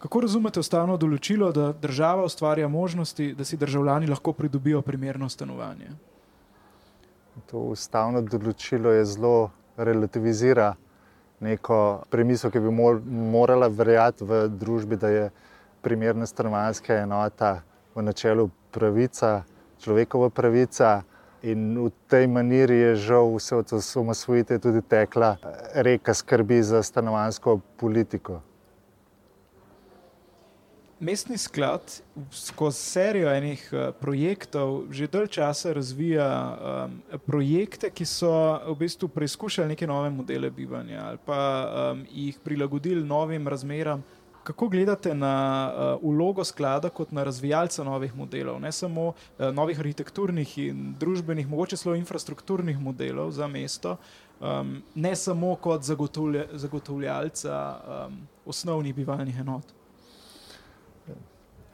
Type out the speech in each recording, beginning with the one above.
Kako razumete ustavno določilo, da država ustvarja možnosti, da si državljani lahko pridobijo primerno stanovanje? To ustavno določilo je zelo relativizira neko premiso, ki bi morala verjeti v družbi, da je primerna stanovanska enota v načelu pravica, človekova pravica. In v tej maniri je žal vse od osamosvojitve tudi tekla reka skrbi za stanovansko politiko. Mestni sklad skozi serijo enih uh, projektov že dalj časa razvija um, projekte, ki so v bistvu preizkušali neke nove modele bivanja ali pa um, jih prilagodili novim razmeram. Kako gledate na uh, ulogo sklada kot na razvijalca novih modelov, ne samo uh, novih arhitekturnih in družbenih, mogoče celo infrastrukturnih modelov za mesto, um, ne samo kot zagotovlja, zagotovljalca um, osnovnih bivalnih enot?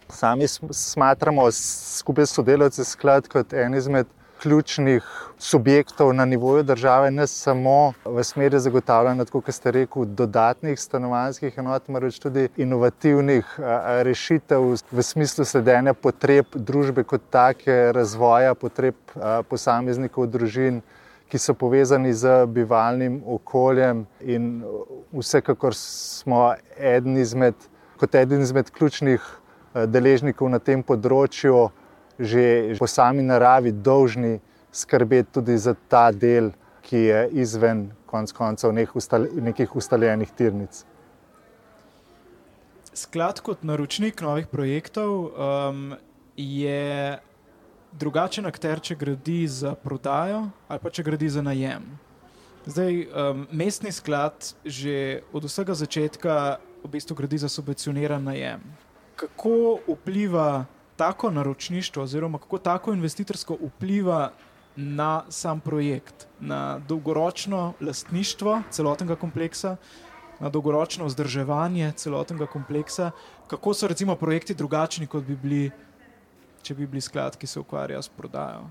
Sami smatramo skupaj s sodelavci sklad kot en izmed ključnih subjektov na nivoju države, ne samo v smeri zagotavljanja, kot ste rekli, dodatnih stanovanjskih enot, marveč tudi inovativnih rešitev v smislu sledenja potreb družbe kot take, razvoja potreb posameznikov, družin, ki so povezani z bivalnim okoljem. In vsekakor smo eden izmed, kot eden izmed ključnih deležnikov na tem področju, že po sami naravi, dolžni skrbeti tudi za ta del, ki je izven konc koncev nekih ustaljenih tirnic. Sklad kot naročnik novih projektov um, je drugačen akter, če gradi za prodajo ali pa če gradi za najem. Zdaj, um, mestni sklad že od vsega začetka v bistvu gradi za subvencioniran najem kako vpliva tako naročništvo, oziroma kako tako investitorsko vpliva na sam projekt, na dolgoročno lastništvo celotnega kompleksa, na dolgoročno vzdrževanje celotnega kompleksa, kako so recimo projekti drugačni, kot bi bili, če bi bili sklad, ki se ukvarja s prodajo.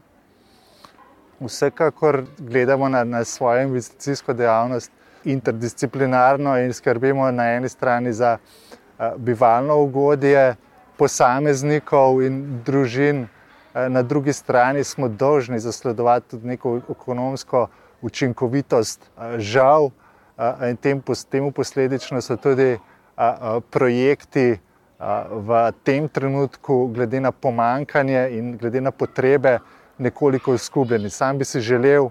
Vsekakor gledamo na, na svojo investicijsko dejavnost interdisciplinarno in skrbimo na eni strani za bivalno ugodje posameznikov in družin, na drugi strani smo dolžni zasledovati tudi neko ekonomsko učinkovitost. Žal, in temu posledično so tudi projekti v tem trenutku, glede na pomankanje in glede na potrebe, nekoliko izgubljeni. Sam bi si želel,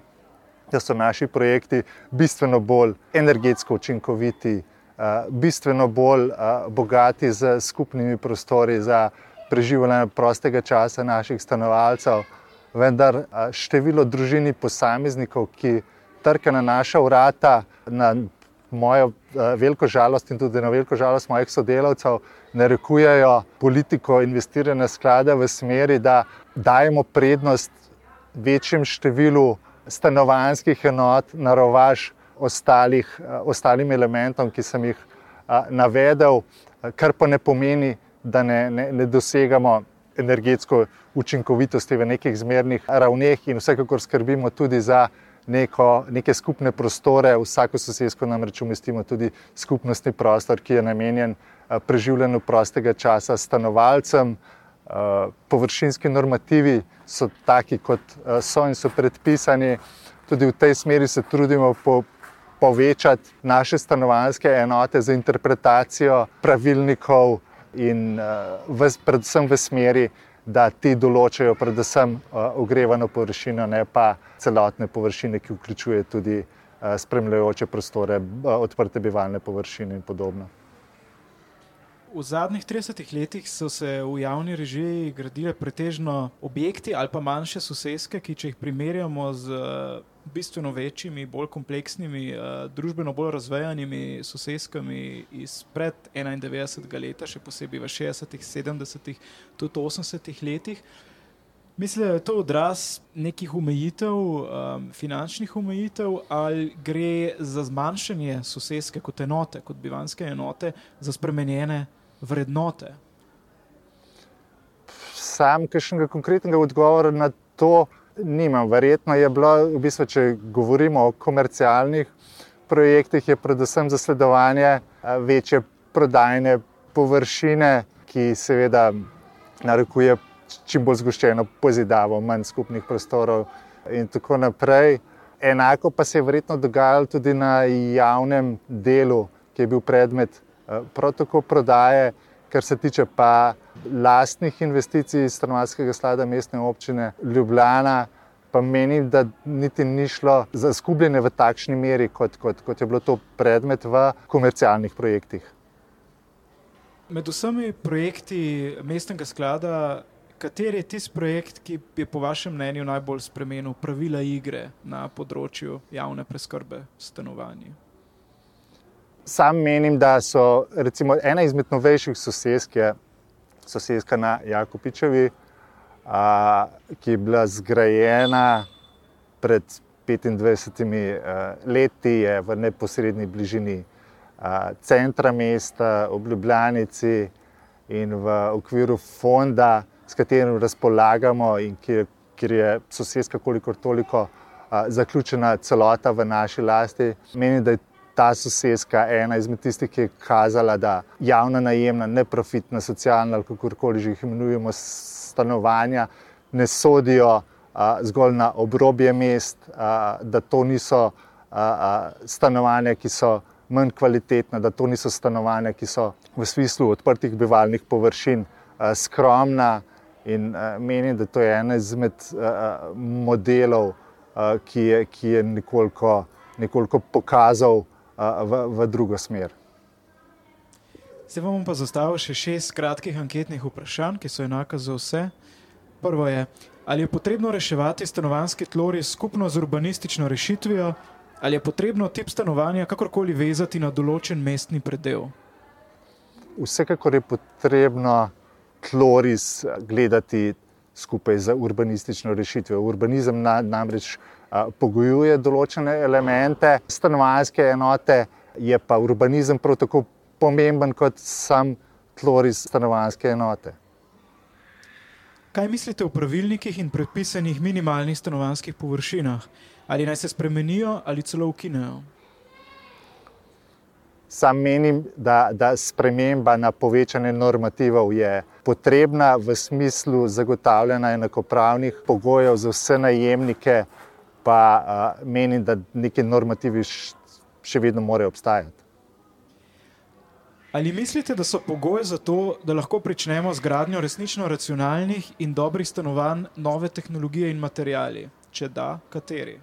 da so naši projekti bistveno bolj energetsko učinkoviti, bistveno bolj bogati z skupnimi prostori za preživljanje prostega časa naših stanovalcev. Vendar število družini posameznikov, ki trka na naša vrata, na mojo veliko žalost in tudi na veliko žalost mojih sodelavcev, narekujejo politiko investiranja sklada v smeri, da dajemo prednost večjemu številu stanovanjskih enot na rovaž ostalih, eh, ostalim elementom, ki sem jih eh, navedel, kar pa ne pomeni, da ne, ne, ne dosegamo energetsko učinkovitosti v nekih zmernih ravneh in vsekakor skrbimo tudi za neko, neke skupne prostore. Vsako sosedsko namreč umestimo tudi skupnostni prostor, ki je namenjen eh, preživljanju prostega časa stanovalcem. Površinski normativi so taki, kot so in so predpisani. Tudi v tej smeri se trudimo po, povečati naše stanovanske enote za interpretacijo pravilnikov, in uh, v, predvsem v smeri, da ti določajo predvsem uh, ogrevano površino, ne pa celotne površine, ki vključuje tudi uh, spremljajoče prostore, odprte bivalne površine in podobno. V zadnjih 30 letih so se v javni režiji gradile pretežno objekti ali pa manjše sosedske, ki če jih primerjamo z bistveno večjimi, bolj kompleksnimi, uh, družbeno bolj razvejanimi sosedskami izpred 91. leta, še posebej v 60., 70., tudi 80. letih. Mislim, da je to odraz nekih omejitev, um, finančnih omejitev, ali gre za zmanjšanje sosedske kot enote, kot bivanske enote, za spremenjene vrednote. Sam, kakšnega konkretnega odgovora na to, nimam. Verjetno je bilo, v bistvu, če govorimo o komercialnih projektih, je predvsem zasledovanje večje prodajne površine, ki seveda narekuje čim bolj zgoščeno pozidavo, manj skupnih prostorov in tako naprej. Enako pa se je verjetno dogajalo tudi na javnem delu, ki je bil predmet eh, protoko prodaje, kar se tiče pa lastnih investicij iz stanovanskega sklada mestne občine Ljubljana. Pa menim, da niti ni šlo za skupljanje v takšni meri, kot, kot, kot je bilo to predmet v komercialnih projektih. Med vsemi projekti mestnega sklada Kateri je tisti projekt, ki je po vašem mnenju najbolj spremenil pravila igre na področju javne preskrbe stanovanj? Sam menim, da so recimo, ena izmed novejših sosedsk, sosedska na Jakopičevi, a, ki je bila zgrajena pred 25 a, leti, je v neposrednji bližini a, centra mesta, v Ljubljanici in v okviru fonda s katerim razpolagamo in kjer, kjer je sosedska, kolikor toliko a, zaključena celota v naši lasti. Menim, da je ta sosedska ena izmed tistih, ki je kazala, da javna najemna, neprofitna, socialna ali kako koli že jih imenujemo, stanovanja ne sodijo a, zgolj na obrobje mest, a, da to niso a, a, stanovanja, ki so. Manj kvalitetna, da to niso stanovanja, ki so v smislu odprtih bivalnih površin, skromna, In uh, menim, da to je ena izmed uh, modelov, uh, ki, je, ki je nekoliko, nekoliko pokazal v, v drugo smer. Zdaj vam pa zastavil še šest kratkih anketnih vprašanj, ki so enaka za vse. Prvo je, ali je potrebno reševati stanovanski tlori skupno z urbanistično rešitvijo, ali je potrebno tip stanovanja kakorkoli vezati na določen mestni predel. Vsekakor je potrebno tloris gledati skupaj z urbanistično rešitvijo. Urbanizem na, namreč a, pogojuje določene elemente, stanovanske enote, je pa urbanizem prav tako pomemben kot sam tloris stanovanske enote. Kaj mislite o pravilnikih in predpisanih minimalnih stanovanskih površinah? Ali naj se spremenijo ali celo ukinejo? Sam menim, da, da sprememba na povečanje normativov je potrebna v smislu zagotavljanja enakopravnih pogojev za vse najemnike, pa uh, menim, da neki normativi še vedno morajo obstajati. Ali mislite, da so pogoji za to, da lahko pričnemo z gradnjo resnično racionalnih in dobrih stanovanj, nove tehnologije in materijali? Če da, kateri?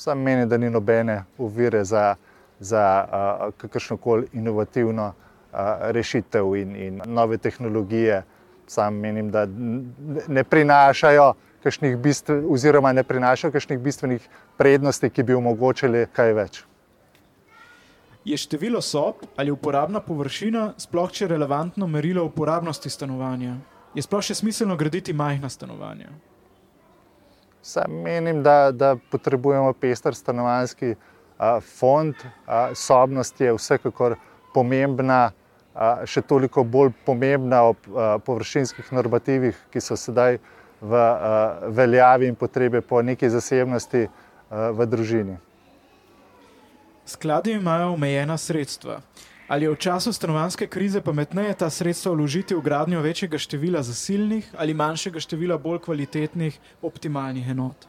Sam menim, da ni nobene uvire za za uh, kakršno koli inovativno uh, rešitev in, in nove tehnologije. Sam menim, da ne prinašajo kakšnih bistvenih, oziroma ne prinašajo kakšnih bistvenih prednosti, ki bi omogočili kaj več. Je število sob ali uporabna površina sploh še relevantno merilo uporabnosti stanovanja? Je sploh še smiselno graditi majhna stanovanja? Sam menim, da, da potrebujemo pester stanovanjski fond sobnosti je vsekakor pomembna, še toliko bolj pomembna ob površinskih normativih, ki so sedaj v veljavi in potrebe po neki zasebnosti v družini. Skladi imajo omejena sredstva. Ali je v času stanovanske krize pametneje ta sredstva vložiti v gradnjo večjega števila zasilnih ali manjšega števila bolj kvalitetnih, optimalnih enot?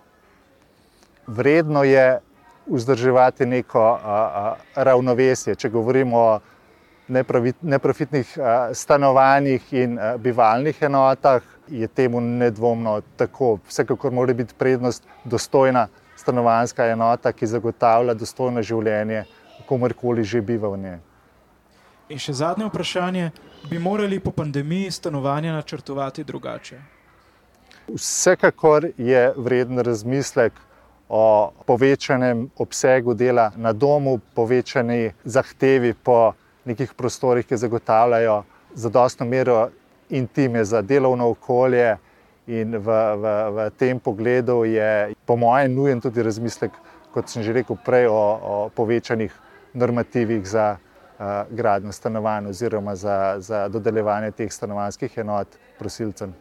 Vredno je vzdrževati neko a, a, ravnovesje. Če govorimo o neprofitnih a, stanovanjih in a, bivalnih enotah, je temu nedvomno tako. Vsekakor mora biti prednost dostojna stanovanska enota, ki zagotavlja dostojno življenje, komorkoli že biva v njej. In še zadnje vprašanje, bi morali po pandemiji stanovanja načrtovati drugače? Vsekakor je vreden razmislek o povečanem obsegu dela na domu, povečani zahtevi po nekih prostorih, ki zagotavljajo zadostno mero intime za delovno okolje. In v, v, v tem pogledu je, po mojem, nujen tudi razmislek, kot sem že rekel prej, o, o povečanih normativih za uh, gradno stanovanj oziroma za, za dodeljevanje teh stanovanjskih enot prosilcem.